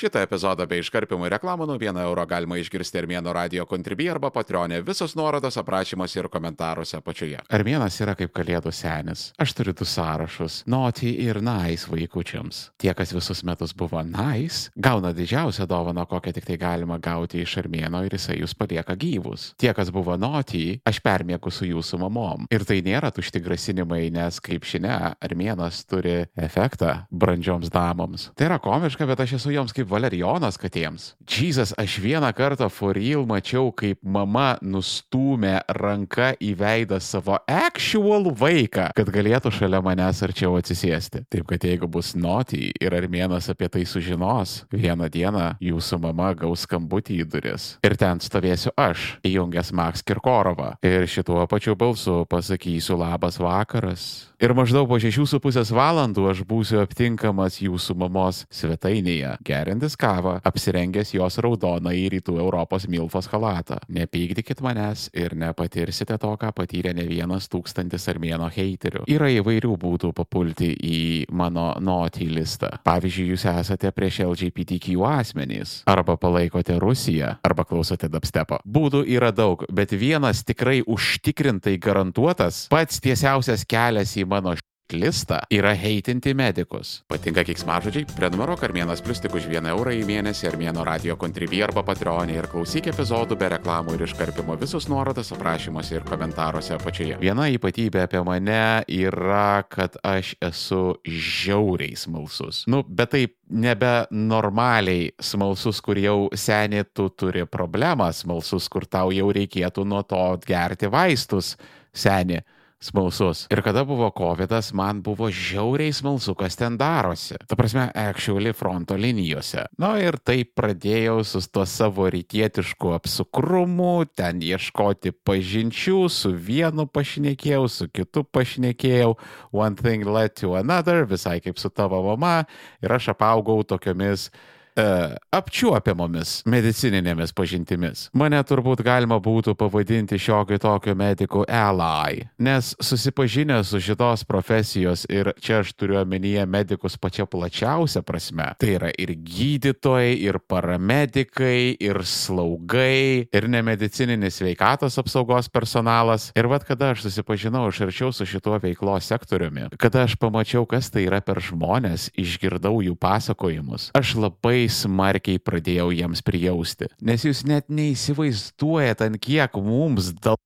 Šitą epizodą bei iškarpimų reklamų nuo 1 euro galima išgirsti Armėno radio kontribį arba patronė. Visos nuorodos aprašymuose ir komentaruose apačioje. Armėnas yra kaip kalėdų senis. Aš turiu du sąrašus - naughty ir nice vaikučiams. Tie, kas visus metus buvo nice, gauna didžiausią dovaną, kokią tik tai galima gauti iš Armėno ir jisai jūs palieka gyvus. Tie, kas buvo naughty, aš permėku su jūsų mamom. Ir tai nėra tušti grasinimai, nes kaip žinia, Armėnas turi efektą brandžioms damoms. Tai yra komiška, bet aš esu joms kaip valerijonas katėms. Jesus, aš vieną kartą for real mačiau, kaip mama nustūmė ranką į veidą savo actual vaiką, kad galėtų šalia manęs arčiau atsisėsti. Taip kad jeigu bus naughty ir armėnas apie tai sužinos, vieną dieną jūsų mama gaus skambutį į duris. Ir ten stovėsiu aš, įjungęs Max Kirkorovą. Ir šituo pačiu balsu pasakysiu labas vakaras. Ir maždaug po šešių su pusės valandų aš būsiu aptinkamas jūsų mamos svetainėje, gerintis kavą, apsirengęs jos raudoną į rytų Europos milfos halatą. Nepykdykit manęs ir nepatirsite to, ką patyrė ne vienas tūkstantis armėno heiterių. Yra įvairių būdų papulti į mano naughty listą. Pavyzdžiui, jūs esate prieš LGBTQ asmenys, arba palaikote Rusiją, arba klausote dubstepo. Būdų yra daug, bet vienas tikrai užtikrintai garantuotas, pats tiesiausias kelias į mano listą yra heitinti medikus. Patinka kiksmažodžiai? Prenumeruok Armėnas Plus tik už 1 eurą į mėnesį Armėno radio kontribį arba patreonį ir klausyk epizodų be reklamų ir iškarpimo visus nuorodas aprašymuose ir komentaruose apačioje. Viena ypatybė apie mane yra, kad aš esu žiauriai smalsus. Nu, bet taip nebe normaliai smalsus, kur jau senė tu turi problemą, smalsus, kur tau jau reikėtų nuo to gerti vaistus, senė smalsus. Ir kada buvo COVID, man buvo žiauriai smalsu, kas ten darosi. Ta prasme, actually fronto linijose. Na ir taip pradėjau su tuo savo rytietišku apsukrumu, ten ieškoti pažinčių, su vienu pašnekėjau, su kitu pašnekėjau, one thing led to another, visai kaip su tavo mama. Ir aš apaugau tokiomis uh, apčiuopiamomis medicininėmis pažintimis. Mane turbūt galima būtų pavadinti šiokio tokio medikų ally, nes susipažinę su šitos profesijos ir čia aš turiu omenyje medikus pačia plačiausia prasme, tai yra ir gydytojai, ir paramedikai, ir slaugai, ir nemedicininis sveikatos apsaugos personalas. Ir vad kada aš susipažinau iš arčiau su šituo veiklos sektoriumi, kada aš pamačiau, kas tai yra per žmonės, išgirdau jų pasakojimus, aš labai smarkiai pradėjau jiems prijausti. Nes jūs net neįsivaizduojate, ant kiek mums dal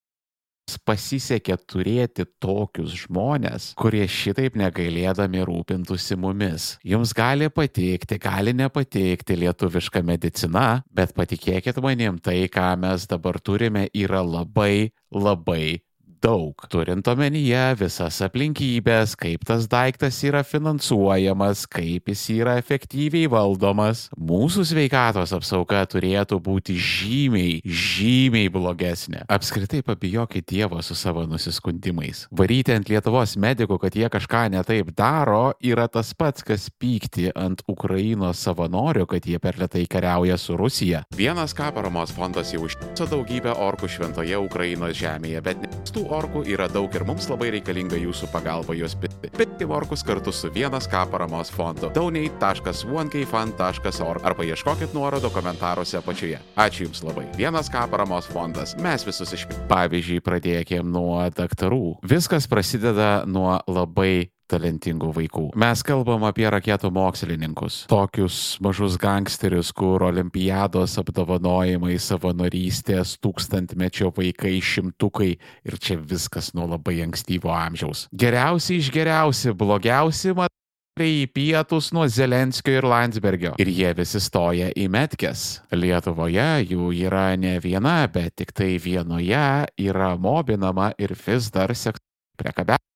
pasisekė turėti tokius žmonės, kurie šitaip negailėdami rūpintųsi mumis. Jums gali patikti, gali nepatikti lietuviška medicina, bet patikėkit manim, tai, ką mes dabar turime, yra labai, labai daug, turint omenyje visas aplinkybės, kaip tas daiktas yra finansuojamas, kaip jis yra efektyviai valdomas, mūsų sveikatos apsauga turėtų būti žymiai, žymiai blogesnė. Apskritai pabijokit Dievo su savo nusiskundimais. Varyti ant Lietuvos medikų, kad jie kažką netaip daro, yra tas pats, kas pykti ant Ukrainos savanorių, kad jie per lietai kariauja su Rusija. Vienas ką paramos fondas jau užtiso daugybę orkų šventoje Ukrainos žemėje, bet tų orkų yra daug ir mums labai reikalinga jūsų pagalba juos pirkti. Pirkti orkus kartu su vienas K paramos fondu. donate.1kfund.org arba ieškokit nuorodo komentaruose apačioje. Ačiū Jums labai. Vienas K paramos fondas. Mes visus iš... Pavyzdžiui, pradėkime nuo daktarų. Viskas prasideda nuo labai talentingų vaikų. Mes kalbam apie raketų mokslininkus, tokius mažus gangsterius, kur olimpiados apdovanojimai, savanorystės, tūkstantmečio vaikai, šimtukai ir čia viskas nuo labai ankstyvo amžiaus. Geriausi iš geriausi, blogiausi mat į pietus nuo Zelenskio ir Landsbergio. Ir jie visi stoja į metkes. Lietuvoje jų yra ne viena, bet tik tai vienoje yra mobinama ir vis dar seksualinė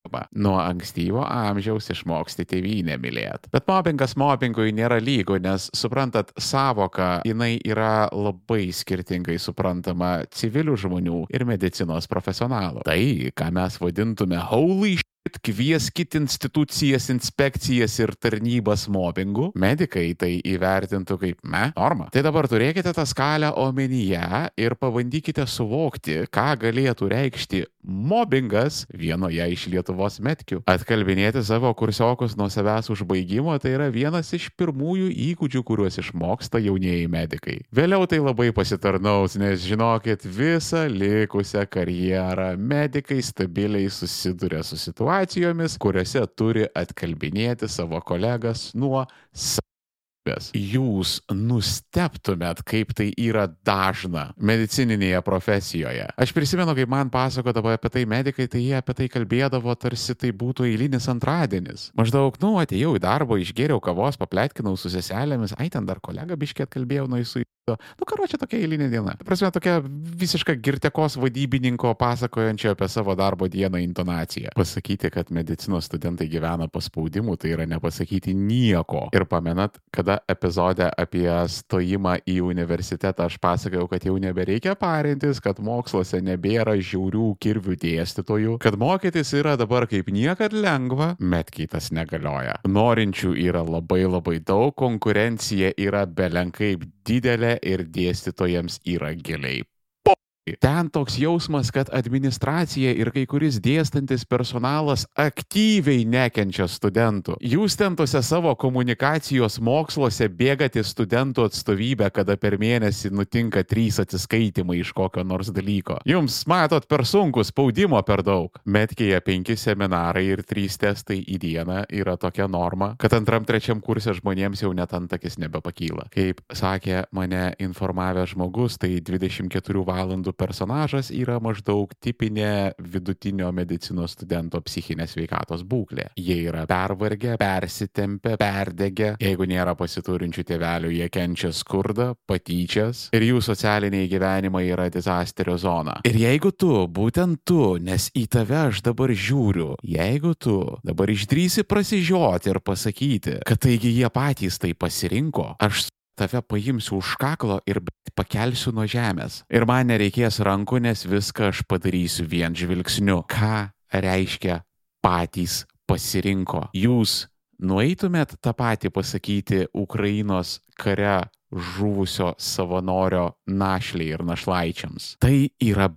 priekabiavimą. Nuo ankstyvo amžiaus išmoksti tėvynę mylėti. Bet mobbingas mobbingui nėra lygu, nes suprantat, savoka jinai yra labai skirtingai suprantama civilių žmonių ir medicinos profesionalų. Tai, ką mes vadintume holy shit, kvieskit institucijas, inspekcijas ir tarnybas mobbingu, medikai tai įvertintų kaip me norma. Tai dabar turėkite tą skalę omenyje ir pabandykite suvokti, ką galėtų reikšti mobbingas vienoje iš Lietuvos metkių. Atkalbinėti savo kursiokus nuo savęs užbaigimo tai yra vienas iš pirmųjų įgūdžių, kuriuos išmoksta jaunieji medikai. Vėliau tai labai pasitarnaus, nes žinokit, visą likusią karjerą medikai stabiliai susiduria su situacijomis, kuriuose turi atkalbinėti savo kolegas nuo savęs galimybės, jūs nusteptumėt, kaip tai yra dažna medicininėje profesijoje. Aš prisimenu, kaip man pasakodavo apie tai medikai, tai jie apie tai kalbėdavo, tarsi tai būtų eilinis antradienis. Maždaug, nu, atėjau į darbą, išgėriau kavos, papletkinau su seselėmis, ai ten dar kolega biškėt kalbėjau, nu, su Nu, karo čia tokia eilinė diena. Prasme, tokia visiška girtekos vadybininko pasakojančio apie savo darbo dieną intonacija. Pasakyti, kad medicinos studentai gyvena paspaudimu, tai yra nepasakyti nieko. Ir pamenat, kada epizode apie stojimą į universitetą aš pasakojau, kad jau nebereikia parintis, kad moksluose nebėra žiaurių kirvių dėstytojų, kad mokytis yra dabar kaip niekad lengva, metkytas negalioja. Norinčių yra labai labai daug, konkurencija yra belenkaip didelė ir dėstytojams yra giliai Ten toks jausmas, kad administracija ir kai kuris dėstantis personalas aktyviai nekenčia studentų. Jūs ten tose savo komunikacijos moksluose bėgate studentų atstovybę, kada per mėnesį nutinka trys atsiskaitimai iš kokio nors dalyko. Jums, matot, per sunku, spaudimo per daug. Metkėje penki seminarai ir trys testai į dieną yra tokia norma, kad antram trečiam kursė žmonėms jau net antakis nebepakyla. Kaip sakė mane informavęs žmogus, tai 24 valandų personažas yra maždaug tipinė vidutinio medicinos studento psichinės sveikatos būklė. Jie yra pervargę, persitempę, perdegę, jeigu nėra pasiturinčių tėvelių, jie kenčia skurdą, patyčias ir jų socialiniai gyvenimai yra dizasterio zona. Ir jeigu tu, būtent tu, nes į tave aš dabar žiūriu, jeigu tu dabar išdrysi prasižioti ir pasakyti, kad taigi jie patys tai pasirinko, aš tave paimsiu už kaklo ir pakelsiu nuo žemės. Ir man nereikės rankų, nes viską aš padarysiu vien žvilgsniu. Ką reiškia patys pasirinko? Jūs nueitumėt tą patį pasakyti Ukrainos kare žuvusio savanorio našliai ir našlaičiams. Tai yra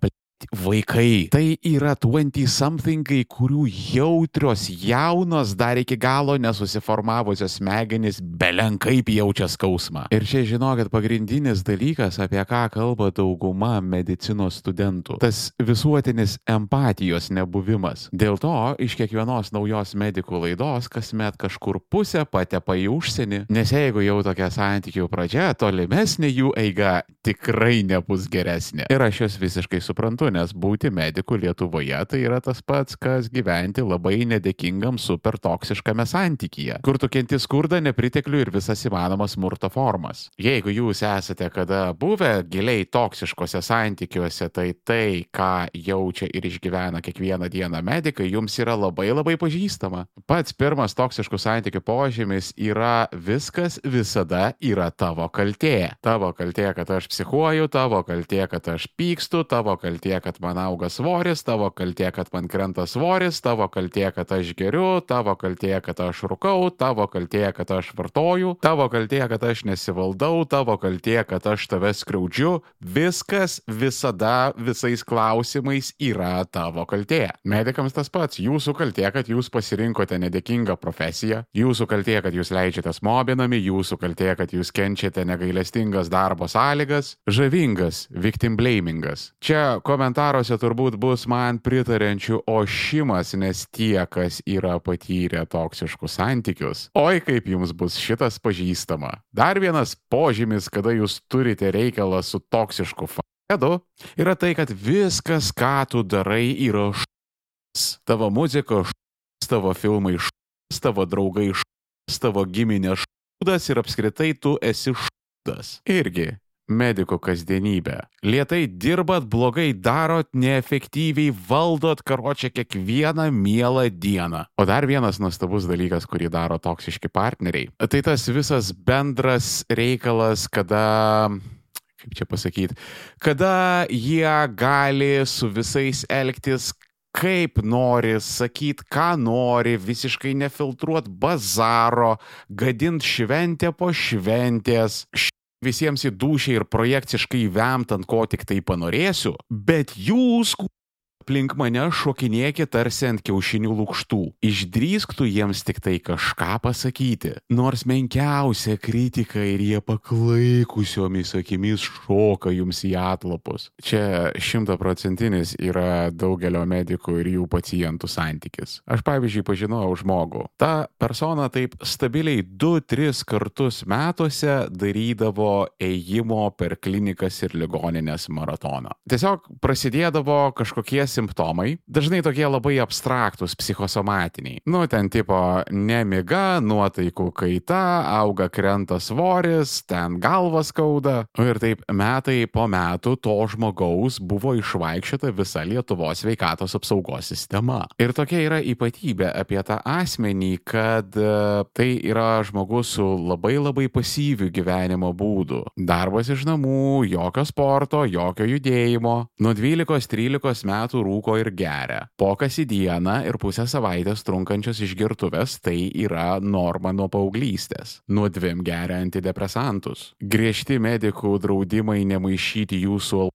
vaikai. Tai yra 20-somethingai, kurių jautrios, jaunos, dar iki galo nesusiformavusios smegenys belenkaip jaučia skausmą. Ir čia žinokit, pagrindinis dalykas, apie ką kalba dauguma medicinos studentų - tas visuotinis empatijos nebuvimas. Dėl to iš kiekvienos naujos medikų laidos kasmet kažkur pusę patepa į užsienį, nes jeigu jau tokia santykių pradžia, tolimesnė jų eiga tikrai nebus geresnė. Ir aš jos visiškai suprantu, nes būti mediku Lietuvoje tai yra tas pats, kas gyventi labai nedėkingam super toksiškame santykyje, kur tu kenti skurdą, nepriteklių ir visas įmanomas smurto formas. Jeigu jūs esate kada buvę giliai toksiškose santykiuose, tai tai, ką jaučia ir išgyvena kiekvieną dieną medikai, jums yra labai labai pažįstama. Pats pirmas toksiškų santykių požymis yra viskas visada yra tavo kaltė. Tavo kaltė, kad aš psichuoju, tavo kaltė, kad aš pykstu, tavo kaltė, kad man auga svoris, tavo kaltė, kad man krenta svoris, tavo kaltė, kad aš geriu, tavo kaltė, kad aš rūkau, tavo kaltė, kad aš vartoju, tavo kaltė, kad aš nesivaldau, tavo kaltė, kad aš tave skriaudžiu. Viskas visada visais klausimais yra tavo kaltė. Medikams tas pats. Jūsų kaltė, kad jūs pasirinkote nedėkingą profesiją, jūsų kaltė, kad jūs leidžiatės mobinami, jūsų kaltė, kad jūs kenčiate negailestingas darbo sąlygas, žavingas, victim blamingas. Čia komentaras komentaruose turbūt bus man pritarančių ošimas, nes tie, kas yra patyrę toksiškus santykius. Oi, kaip jums bus šitas pažįstama. Dar vienas požymis, kada jūs turite reikalą su toksišku fadu, yra tai, kad viskas, ką tu darai, yra š. Tavo muzika š, tavo filmai š, tavo draugai š, tavo giminė š, ir apskritai tu esi š. Irgi mediko kasdienybę. Lietai dirbat, blogai darot, neefektyviai valdot, karočią kiekvieną mielą dieną. O dar vienas nuostabus dalykas, kurį daro toksiški partneriai. Tai tas visas bendras reikalas, kada kaip čia pasakyti, kada jie gali su visais elgtis kaip nori, sakyt, ką nori, visiškai nefiltruot bazaro, gadint šventę po šventės, visiems į dušę ir projekciškai vemtant, ko tik tai panorėsiu, bet jūs aplink mane šokinėkit tarsi ant kiaušinių lūkštų. Išdrįsktų jiems tik tai kažką pasakyti. Nors menkiausia kritika ir jie paklaikusiomis akimis šoka jums į atlapus. Čia šimtaprocentinis yra daugelio medikų ir jų pacientų santykis. Aš pavyzdžiui pažinojau žmogų. Ta persona taip stabiliai 2-3 kartus metuose darydavo ėjimo per klinikas ir ligoninės maratoną. Tiesiog prasidėdavo kažkokie simptomai, dažnai tokie labai abstraktus, psichosomatiniai. Nu, ten tipo nemiga, nuotaikų kaita, auga krenta svoris, ten galvas skauda. Ir taip metai po metų to žmogaus buvo išvaikščiota visa Lietuvos sveikatos apsaugos sistema. Ir tokia yra ypatybė apie tą asmenį, kad e, tai yra žmogus su labai labai pasyviu gyvenimo būdu. Darbas iš namų, jokio sporto, jokio judėjimo. Nuo 12-13 metų rūko ir geria. Pokas į dieną ir pusę savaitės trunkančios išgirtuvės tai yra norma nuo paauglystės. Nuo dviem geria antidepresantus. Griežti medikų draudimai nemaišyti jūsų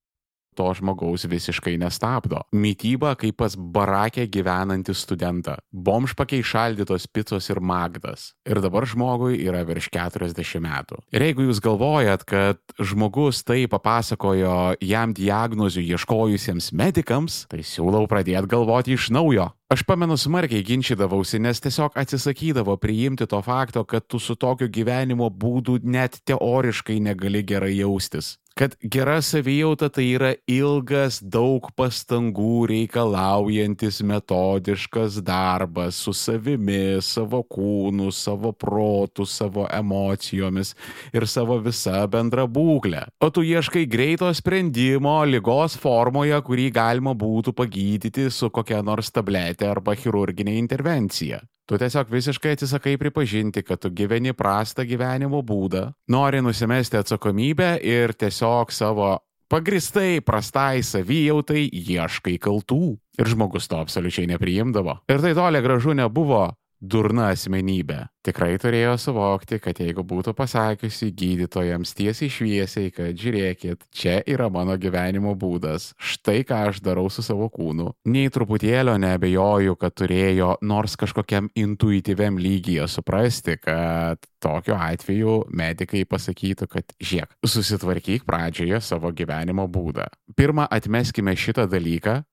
to žmogaus visiškai nestabdo. Mytyba kaip pas barakė gyvenantį studentą. Bomžpakiai šaldytos picos ir magdas. Ir dabar žmogui yra virš 40 metų. Ir jeigu jūs galvojat, kad žmogus tai papasakojo jam diagnozių ieškojusiems medikams, tai siūlau pradėti galvoti iš naujo. Aš pamenu smarkiai ginčydavausi, nes tiesiog atsisakydavo priimti to fakto, kad tu su tokiu gyvenimo būdu net teoriškai negali gerai jaustis kad gera savijauta tai yra ilgas, daug pastangų reikalaujantis metodiškas darbas su savimi, savo kūnu, savo protu, savo emocijomis ir savo visa bendra būklė. O tu ieškai greito sprendimo lygos formoje, kurį galima būtų pagydyti su kokia nors tabletė arba chirurginė intervencija. Tu tiesiog visiškai atsisakai pripažinti, kad tu gyveni prastą gyvenimo būdą, nori nusimesti atsakomybę ir tiesiog savo pagristai prastai savijautai ieškai kaltų. Ir žmogus to absoliučiai nepriimdavo. Ir tai toli gražu nebuvo durna asmenybė. Tikrai turėjo suvokti, kad jeigu būtų pasakiusi gydytojams tiesiai šviesiai, kad žiūrėkit, čia yra mano gyvenimo būdas, štai ką aš darau su savo kūnu, nei truputėlio nebejoju, kad turėjo nors kažkokiam intuityviam lygyje suprasti, kad tokiu atveju medikai pasakytų, kad žiek, susitvarkyk pradžioje savo gyvenimo būdą. Pirmą atmeskime šitą dalyką,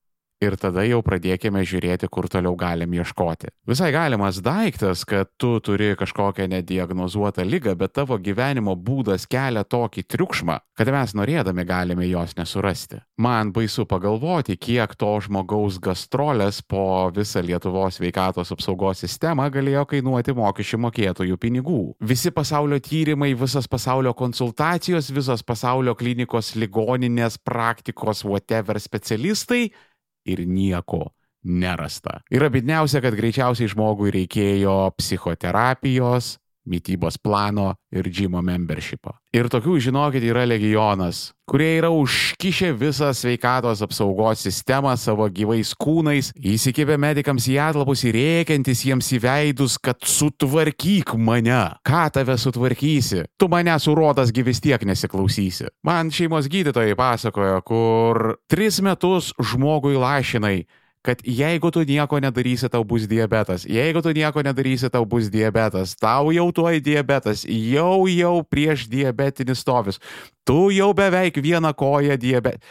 ir tada jau pradėkime žiūrėti, kur toliau galim ieškoti. Visai galimas daiktas, kad tu turi kažkokią nediagnozuotą lygą, bet tavo gyvenimo būdas kelia tokį triukšmą, kad mes norėdami galime jos nesurasti. Man baisu pagalvoti, kiek to žmogaus gastrolės po visą Lietuvos veikatos apsaugos sistemą galėjo kainuoti mokesčių mokėtojų pinigų. Visi pasaulio tyrimai, visas pasaulio konsultacijos, visos pasaulio klinikos ligoninės praktikos, whatever specialistai ir nieko nerasta. Yra bidniausia, kad greičiausiai žmogui reikėjo psichoterapijos, mytybos plano ir džimo membershipo. Ir tokių, žinokit, yra legionas, kurie yra užkišę visą sveikatos apsaugos sistemą savo gyvais kūnais, įsikibę medikams į atlapus ir rėkiantis jiems į veidus, kad sutvarkyk mane. Ką tave sutvarkysi? Tu mane surodas gyvis tiek nesiklausysi. Man šeimos gydytojai pasakojo, kur tris metus žmogui lašinai kad jeigu tu nieko nedarysi, tau bus diabetas. Jeigu tu nieko nedarysi, tau bus diabetas. Tau jau tuoj diabetas. Jau jau prieš diabetinis stovis. Tu jau beveik vieną koją diabetas.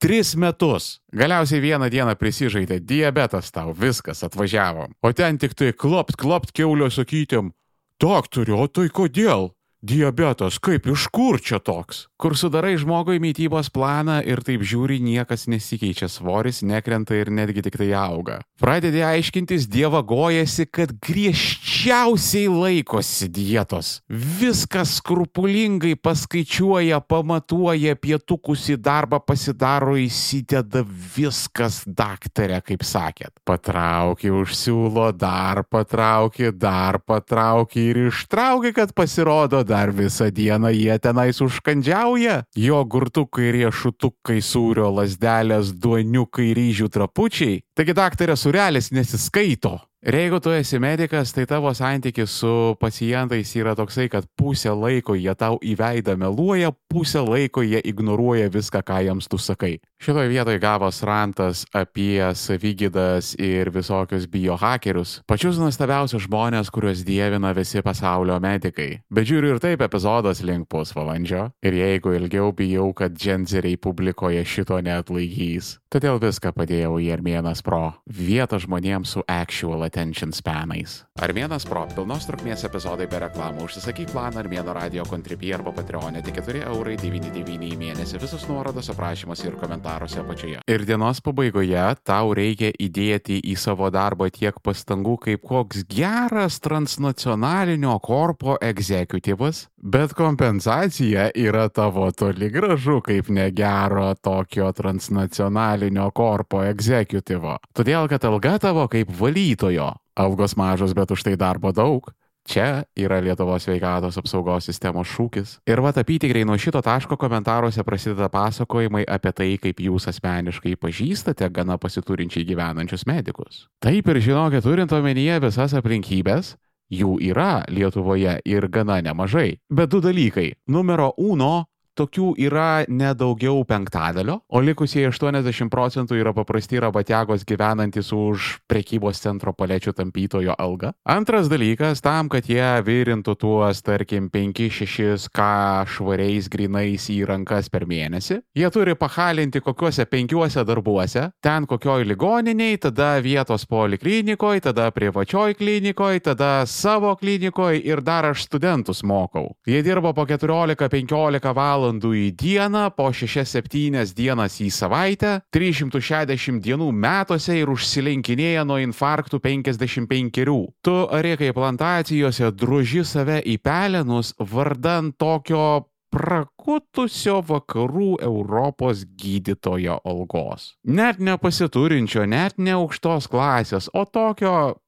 Tris metus. Galiausiai vieną dieną prisižaidė diabetas tau, viskas atvažiavo. O ten tik tai klopt, klopt keulio sakytėm. Doktoriu, o tai kodėl? Diabetas, kaip iš kur čia toks? Kur sudarai žmogui mytybos planą ir taip žiūri, niekas nesikeičia, svoris nekrenta ir netgi tik tai auga. Pradedi aiškintis, dievagojasi, kad griežčiausiai laikosi dietos. Viskas skrupulingai paskaičiuoja, pamatuoja, pietukus į darbą pasidaro, įsideda viskas, daktarė, kaip sakėt. Patrauki už siūlo, dar patrauki, dar patrauki ir ištrauki, kad pasirodo dar visą dieną jie tenais užkandžiauja. Jo gurtukai, riešutukai, sūrio lasdelės, duoniukai, ryžių trapučiai. Taigi daktarė surelis nesiskaito. Ir jeigu tu esi medicas, tai tavo santykis su pacientais yra toksai, kad pusę laiko jie tau į veidą meluoja, pusę laiko jie ignoruoja viską, ką jiems tu sakai. Šitoje vietoje gavos rantas apie savygydas ir visokius biohakerius, pačius nuostabiausius žmonės, kuriuos dievina visi pasaulio medikai. Bet žiūriu ir taip epizodas link pusvalandžio. Ir jeigu ilgiau bijau, kad dženzeriai publikoje šito neatlaikys, todėl viską padėjau į Armėnas Pro. Vietą žmonėms su actual attention spanais. Armėnas Pro pilnos trukmės epizodai be reklamų. Užsisakyk planą Armėno radio kontribį arba Patreonė tik 4 eurai 99 į mėnesį. Visus nuorodos aprašymuose ir komentaruose apačioje. Ir dienos pabaigoje tau reikia įdėti į savo darbą tiek pastangų, kaip koks geras transnacionalinio korpo egzekutyvas, bet kompensacija yra tavo toli gražu kaip negero tokio transnacionalinio korpo egzekutyvo. Todėl, kad alga tavo kaip valytojo Algos mažos, bet už tai darbo daug. Čia yra Lietuvos sveikatos apsaugos sistemos šūkis. Ir va apytikriai nuo šito taško komentaruose prasideda pasakojimai apie tai, kaip jūs asmeniškai pažįstate gana pasiturinčiai gyvenančius medikus. Taip ir žinokit, turint omenyje visas aplinkybės, jų yra Lietuvoje ir gana nemažai. Bet du dalykai. Numero uno tokių yra nedaugiau penktadalio, o likusieji 80 procentų yra paprasti rabatiagos gyvenantis už prekybos centro palečių tampytojo algą. Antras dalykas, tam, kad jie virintų tuos, tarkim, 5-6 k švariais grinais į rankas per mėnesį, jie turi pahalinti kokiuose penkiuose darbuose, ten kokioj ligoniniai, tada vietos poliklinikoje, tada privačioj klinikoje, tada savo klinikoje ir dar aš studentus mokau. Jie dirba po 14-15 valandų valandų į dieną, po 6-7 dienas į savaitę, 360 dienų metuose ir užsilenkinėja nuo infarktų 55. Tu arėkai plantacijose druži save į pelenus vardan tokio prakutusio vakarų Europos gydytojo algos. Net nepasiturinčio, net ne aukštos klasės, o tokio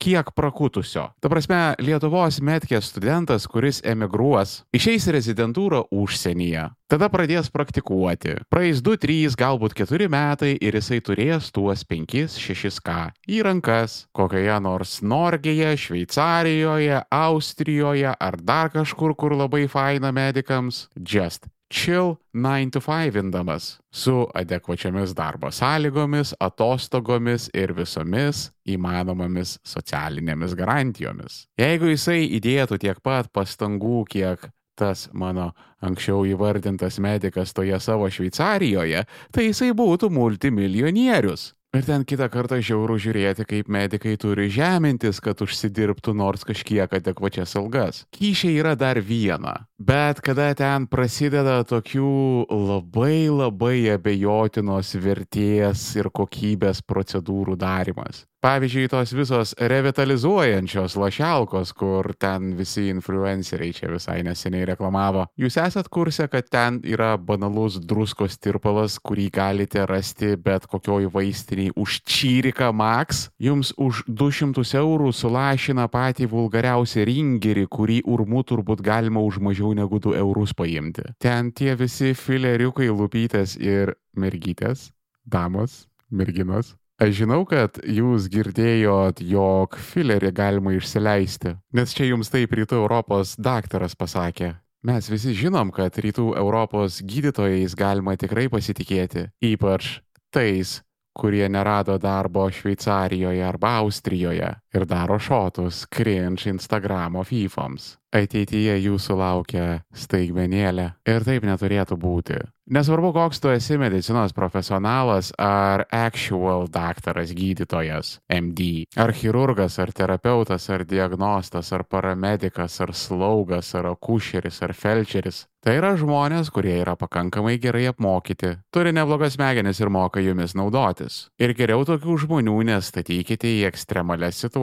kiek prakutusio. Ta prasme, Lietuvos metkės studentas, kuris emigruos, išeis rezidentūrą užsienyje, tada pradės praktikuoti. Praeis 2, 3, galbūt 4 metai ir jisai turės tuos 5, 6 k į rankas, kokioje nors Norgėje, Šveicarijoje, Austrijoje ar dar kažkur, kur labai faina medikams. Just chill 9 to 5 indamas su adekvačiamis darbo sąlygomis, atostogomis ir visomis įmanomomis socialinėmis garantijomis. Jeigu jisai įdėtų tiek pat pastangų, kiek tas mano anksčiau įvardintas medikas toje savo Šveicarijoje, tai jisai būtų multimilijonierius. Ir ten kitą kartą žiauru žiūrėti, kaip medikai turi žemintis, kad užsidirbtų nors kažkiek adekvačias algas. Kyšiai yra dar viena, bet kada ten prasideda tokių labai labai abejotinos vertės ir kokybės procedūrų darimas. Pavyzdžiui, tos visos revitalizuojančios lašelkos, kur ten visi influenceriai čia visai neseniai reklamavo. Jūs esat kursę, kad ten yra banalus druskos tirpalas, kurį galite rasti bet kokioj vaistiniai už čyrika max. Jums už 200 eurų sulašina patį vulgariausią ringerį, kurį urmu turbūt galima už mažiau negu 2 eurus paimti. Ten tie visi fileriukai lupytės ir mergytės, damos, merginos Aš žinau, kad jūs girdėjot, jog filerį galima išsileisti, nes čia jums taip rytų Europos daktaras pasakė. Mes visi žinom, kad rytų Europos gydytojais galima tikrai pasitikėti, ypač tais, kurie nerado darbo Šveicarijoje arba Austrijoje ir daro šotus cringe Instagramo fyfoms. Ateityje jūsų laukia staigmenėlė ir taip neturėtų būti. Nesvarbu, koks tu esi medicinos profesionalas ar actual daktaras gydytojas, MD, ar chirurgas, ar terapeutas, ar diagnostas, ar paramedikas, ar slaugas, ar akušeris, ar felčeris. Tai yra žmonės, kurie yra pakankamai gerai apmokyti, turi neblogas smegenis ir moka jomis naudotis. Ir geriau tokių žmonių nestatykite į ekstremalias situacijas,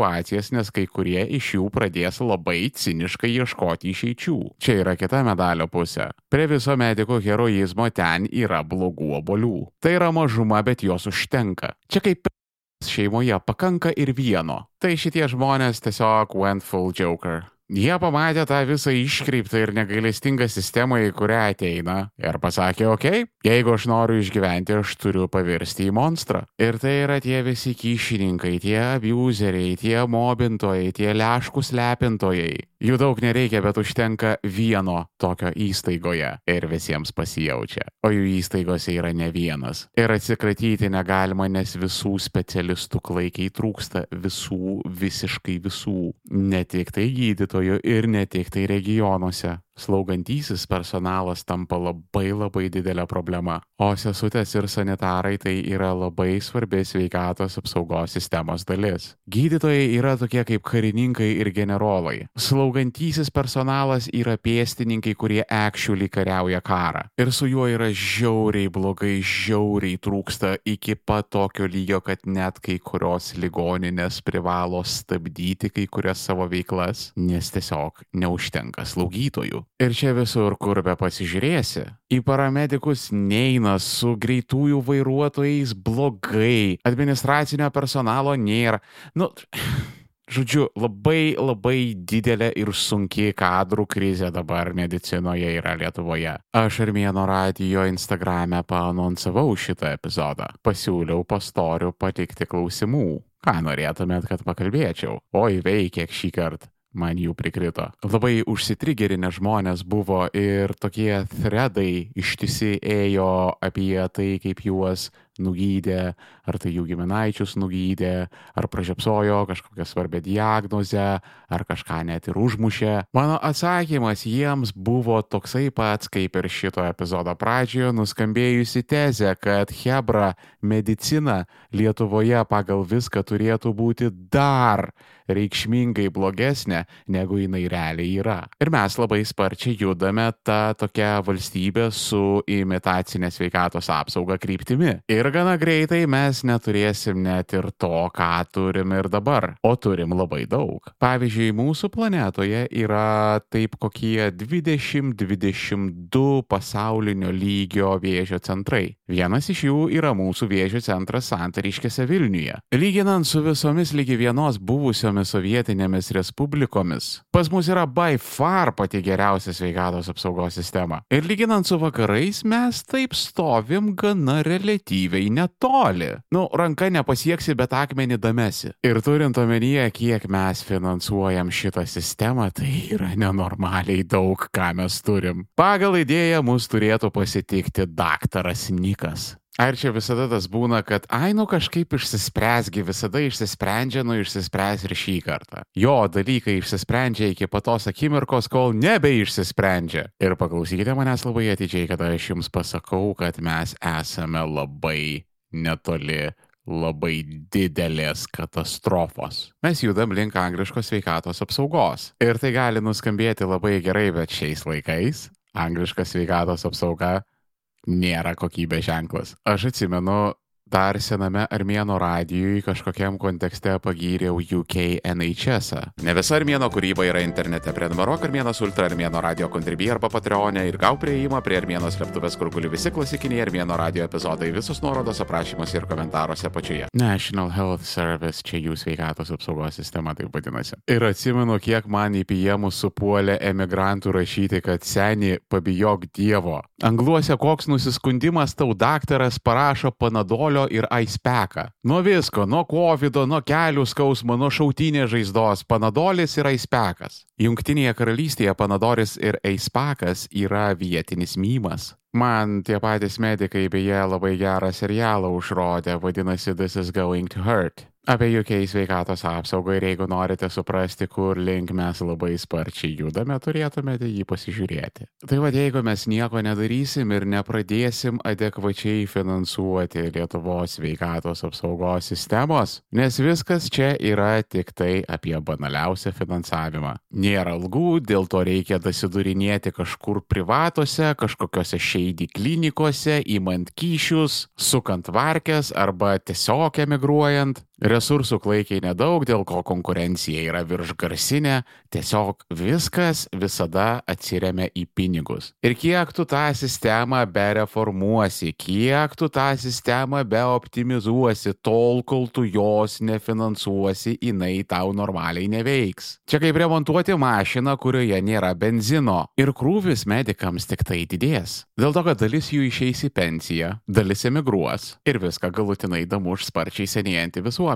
nes kai kurie iš jų pradės labai ciniškai ieškoti išeičių. Čia yra kita medalio pusė. Prie viso mediko heroizmo ten yra blogų obolių. Tai yra mažuma, bet jos užtenka. Čia kaip šeimoje pakanka ir vieno. Tai šitie žmonės tiesiog went full joker. Jie pamatė tą visą iškreiptą ir negailestingą sistemą, į kurią ateina ir pasakė, okei, okay, jeigu aš noriu išgyventi, aš turiu pavirsti į monstrą. Ir tai yra tie visi kyšininkai, tie abuseriai, tie mobintojai, tie leškus lepintojai. Jų daug nereikia, bet užtenka vieno tokio įstaigoje ir visiems pasijaučia. O jų įstaigose yra ne vienas. Ir atsikratyti negalima, nes visų specialistų klaikiai trūksta, visų, visiškai visų. Ne tik tai gydytojų ir ne tik tai regionuose slaugantysis personalas tampa labai labai didelė problema, o sesutės ir sanitarai tai yra labai svarbi sveikatos apsaugos sistemos dalis. Gydytojai yra tokie kaip karininkai ir generolai. Slaugantysis personalas yra pėstininkai, kurie actually kariauja karą. Ir su juo yra žiauriai blogai, žiauriai trūksta iki pat tokio lygio, kad net kai kurios ligoninės privalo stabdyti kai kurias savo veiklas, nes tiesiog neužtenka slaugytojų. Ir čia visur, kur be pasižiūrėsi, į paramedikus neina su greitųjų vairuotojais blogai, administracinio personalo nėra. Nu, Žodžiu, labai labai didelė ir sunki kadrų krizė dabar medicinoje yra Lietuvoje. Aš Armėno radijo Instagrame paanonsavau šitą epizodą. Pasiūliau pastorių patikti klausimų. Ką norėtumėt, kad pakalbėčiau? Oi, veikia šį kartą man jų prikrito. Labai užsitrigerinę žmonės buvo ir tokie threadai ištisi ėjo apie tai, kaip juos nugydė, ar tai jų giminaičius nugydė, ar pražiopsojo kažkokią svarbę diagnozę, ar kažką net ir užmušė. Mano atsakymas jiems buvo toksai pats, kaip ir šito epizodo pradžioje nuskambėjusi tezė, kad Hebra medicina Lietuvoje pagal viską turėtų būti dar reikšmingai blogesnė, negu jinai realiai yra. Ir mes labai sparčiai judame tą tokią valstybę su imitacinė sveikatos apsauga kryptimi. Ir ir gana greitai mes neturėsim net ir to, ką turim ir dabar, o turim labai daug. Pavyzdžiui, mūsų planetoje yra taip kokie 20-22 pasaulinio lygio vėžio centrai. Vienas iš jų yra mūsų vėžio centras Santariškėse Vilniuje. Lyginant su visomis lygi vienos buvusiomis sovietinėmis respublikomis, pas mus yra by far pati geriausia sveikatos apsaugos sistema. Ir lyginant su vakarais, mes taip stovim gana relatyviai bei netoli. Nu, ranka nepasieksi, bet akmenį damesi. Ir turint omenyje, kiek mes finansuojam šitą sistemą, tai yra nenormaliai daug, ką mes turim. Pagal idėją mus turėtų pasitikti daktaras Nikas. Ar čia visada tas būna, kad, ai, nu kažkaip išsispręsgi, visada išsisprendžia, nu išsispręs ir šį kartą. Jo dalykai išsisprendžia iki patos akimirkos, kol nebeišsisprendžia. Ir paklausykite manęs labai atidžiai, kada aš jums pasakau, kad mes esame labai netoli labai didelės katastrofos. Mes judam link angliškos sveikatos apsaugos. Ir tai gali nuskambėti labai gerai, bet šiais laikais angliška sveikatos apsauga nėra kokybės ženklas. Aš atsimenu, dar sename armėno radijui kažkokiam kontekste pagyriau UK NHS. -ą. Ne visa armėno kūryba yra internete. Prenumeruok armėnas ultra armėno radio kontribį arba patreonė ir gau prieimą prie armėno slėptuvės, kur guli visi klasikiniai armėno radio epizodai, visos nuorodos aprašymuose ir komentaruose apačioje. National Health Service, čia jų sveikatos apsaugos sistema taip vadinasi. Ir atsimenu, kiek man į piemus supuolė emigrantų rašyti, kad seniai pabijok Dievo. Angluose koks nusiskundimas tau daktaras parašo panadolio alkoholio ir aispeką. Nuo visko, nuo COVID, nuo kelių skausmo, nuo šautinės žaizdos, panadolis ir aispekas. Junktinėje karalystėje panadolis ir aispekas yra vietinis mymas. Man tie patys medikai beje labai gerą serialą užrodė, vadinasi This is Going to Hurt apie UK sveikatos apsaugą ir jeigu norite suprasti, kur link mes labai sparčiai judame, turėtumėte jį pasižiūrėti. Tai vad, jeigu mes nieko nedarysim ir nepradėsim adekvačiai finansuoti Lietuvos sveikatos apsaugos sistemos, nes viskas čia yra tik tai apie banaliausią finansavimą. Nėra algų, dėl to reikia dasidurinėti kažkur privatuose, kažkokiose šeidį klinikose, įmant kyšius, sukant varkės arba tiesiog emigruojant. Resursų klaikiai nedaug, dėl ko konkurencija yra viršgarsinė, tiesiog viskas visada atsiriamia į pinigus. Ir kiek tu tą sistemą bereformuosi, kiek tu tą sistemą beoptimizuosi, tol kol tu jos nefinansuosi, jinai tau normaliai neveiks. Čia kaip remontuoti mašiną, kurioje nėra benzino. Ir krūvis medikams tik tai didės. Dėl to, kad dalis jų išeis į pensiją, dalis emigruos ir viską galutinai damuš sparčiai senėjantį visuomenę.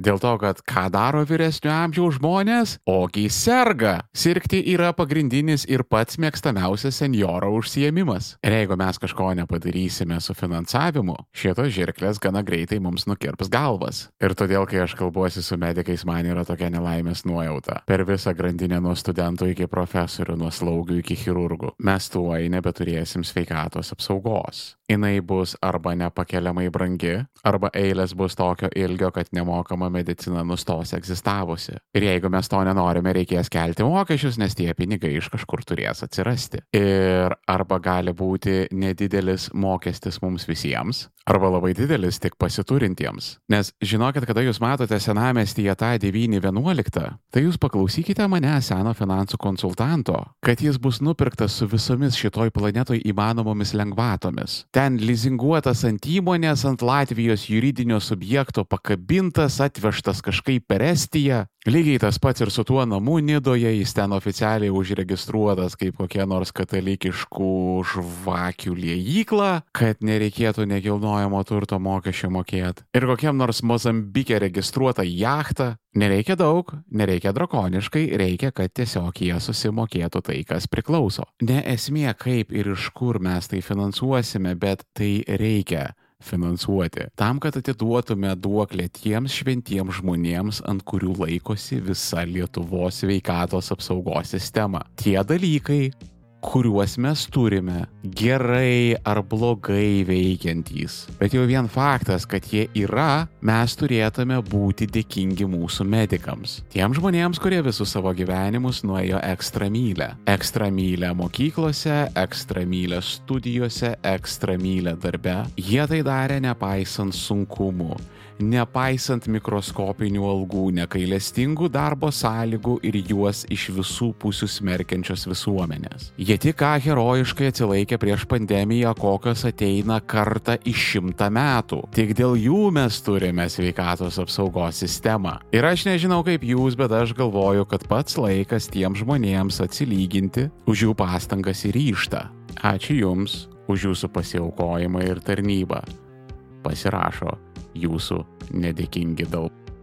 Dėl to, kad ką daro vyresnio amžiaus žmonės? Ogi serga. Sirgti yra pagrindinis ir pats mėgstamiausias senjoro užsiemimas. Ir jeigu mes kažko nepadarysime su finansavimu, šitos žirklės gana greitai mums nukirps galvas. Ir todėl, kai aš kalbuosi su medikais, man yra tokia nelaimės nuojauta. Per visą grandinę nuo studentų iki profesorių, nuo slaugių iki chirurgų. Mes tuoj nebeturėsim sveikatos apsaugos. Jinai bus arba nepakeliamai brangi, arba eilės bus tokio ilgio, kad nemokama medicina nustos egzistavusi. Ir jeigu mes to nenorime, reikės kelti mokesčius, nes tie pinigai iš kažkur turės atsirasti. Ir arba gali būti nedidelis mokestis mums visiems, arba labai didelis tik pasiturintiems. Nes žinokit, kada jūs matote senamestyje tą 911, tai jūs paklausykite mane, seno finansų konsultanto, kad jis bus nupirktas su visomis šitoj planetoj įmanomomis lengvatomis. Ten lizinguotas ant įmonės, ant Latvijos juridinio subjekto pakabintas, atvežtas kažkaip per Estiją. Lygiai tas pats ir su tuo namu Nidoje, jis ten oficialiai užregistruotas kaip kokia nors katalikiškų žvakių liejykla, kad nereikėtų nekilnojamo turto mokesčio mokėti. Ir kokiam nors Mozambike registruota jachta. Nereikia daug, nereikia drakoniškai, reikia, kad tiesiog jie susimokėtų tai, kas priklauso. Ne esmė, kaip ir iš kur mes tai finansuosime, bet tai reikia finansuoti. Tam, kad atiduotume duoklę tiems šventiems žmonėms, ant kurių laikosi visa Lietuvos sveikatos apsaugos sistema. Tie dalykai, kuriuos mes turime, gerai ar blogai veikiantys. Bet jau vien faktas, kad jie yra, mes turėtume būti dėkingi mūsų medikams. Tiem žmonėms, kurie visus savo gyvenimus nuėjo ekstra mylę. Ekstra mylę mokyklose, ekstra mylę studijose, ekstra mylę darbe. Jie tai darė nepaisant sunkumų nepaisant mikroskopinių algų, nekailestingų darbo sąlygų ir juos iš visų pusių smerkiančios visuomenės. Jie tik ką herojiškai atsilaikė prieš pandemiją, kokios ateina kartą iš šimtą metų. Tik dėl jų mes turime sveikatos apsaugos sistemą. Ir aš nežinau kaip jūs, bet aš galvoju, kad pats laikas tiem žmonėms atsilyginti už jų pastangas ir ryštą. Ačiū Jums už Jūsų pasiaukojimą ir tarnybą. Pasirašo jūsų nedėkingi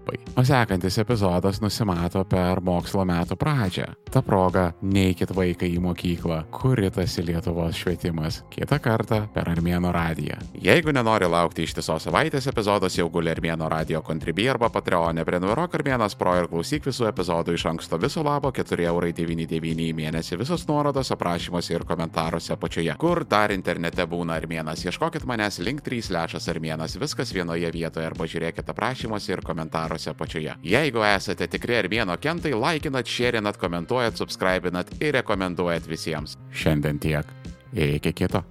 dalpai. O sekantis epizodas nusimato per mokslo metų pradžią. Ta proga neikit vaiką į mokyklą, kuritasi Lietuvos švietimas. Kitą kartą per Armėno radiją. Jeigu nenori laukti ištisos savaitės epizodas, jau guli Armėno radio kontribį arba Patreonė, prenumeruok Armėnas Pro ir klausyk visų epizodų iš anksto viso labo 4,99 į mėnesį. Visos nuorodos aprašymuose ir komentaruose apačioje. Kur dar internete būna Armėnas? Ieškokit manęs link 3 lešas Armėnas, viskas vienoje vietoje arba žiūrėkite aprašymuose ir komentaruose apačioje. Jeigu esate tikri Armėno kentai, laikinat, šėrinat, komentuojat, subscribinat ir rekomenduojat visiems. Šiandien tiek. Iki kito.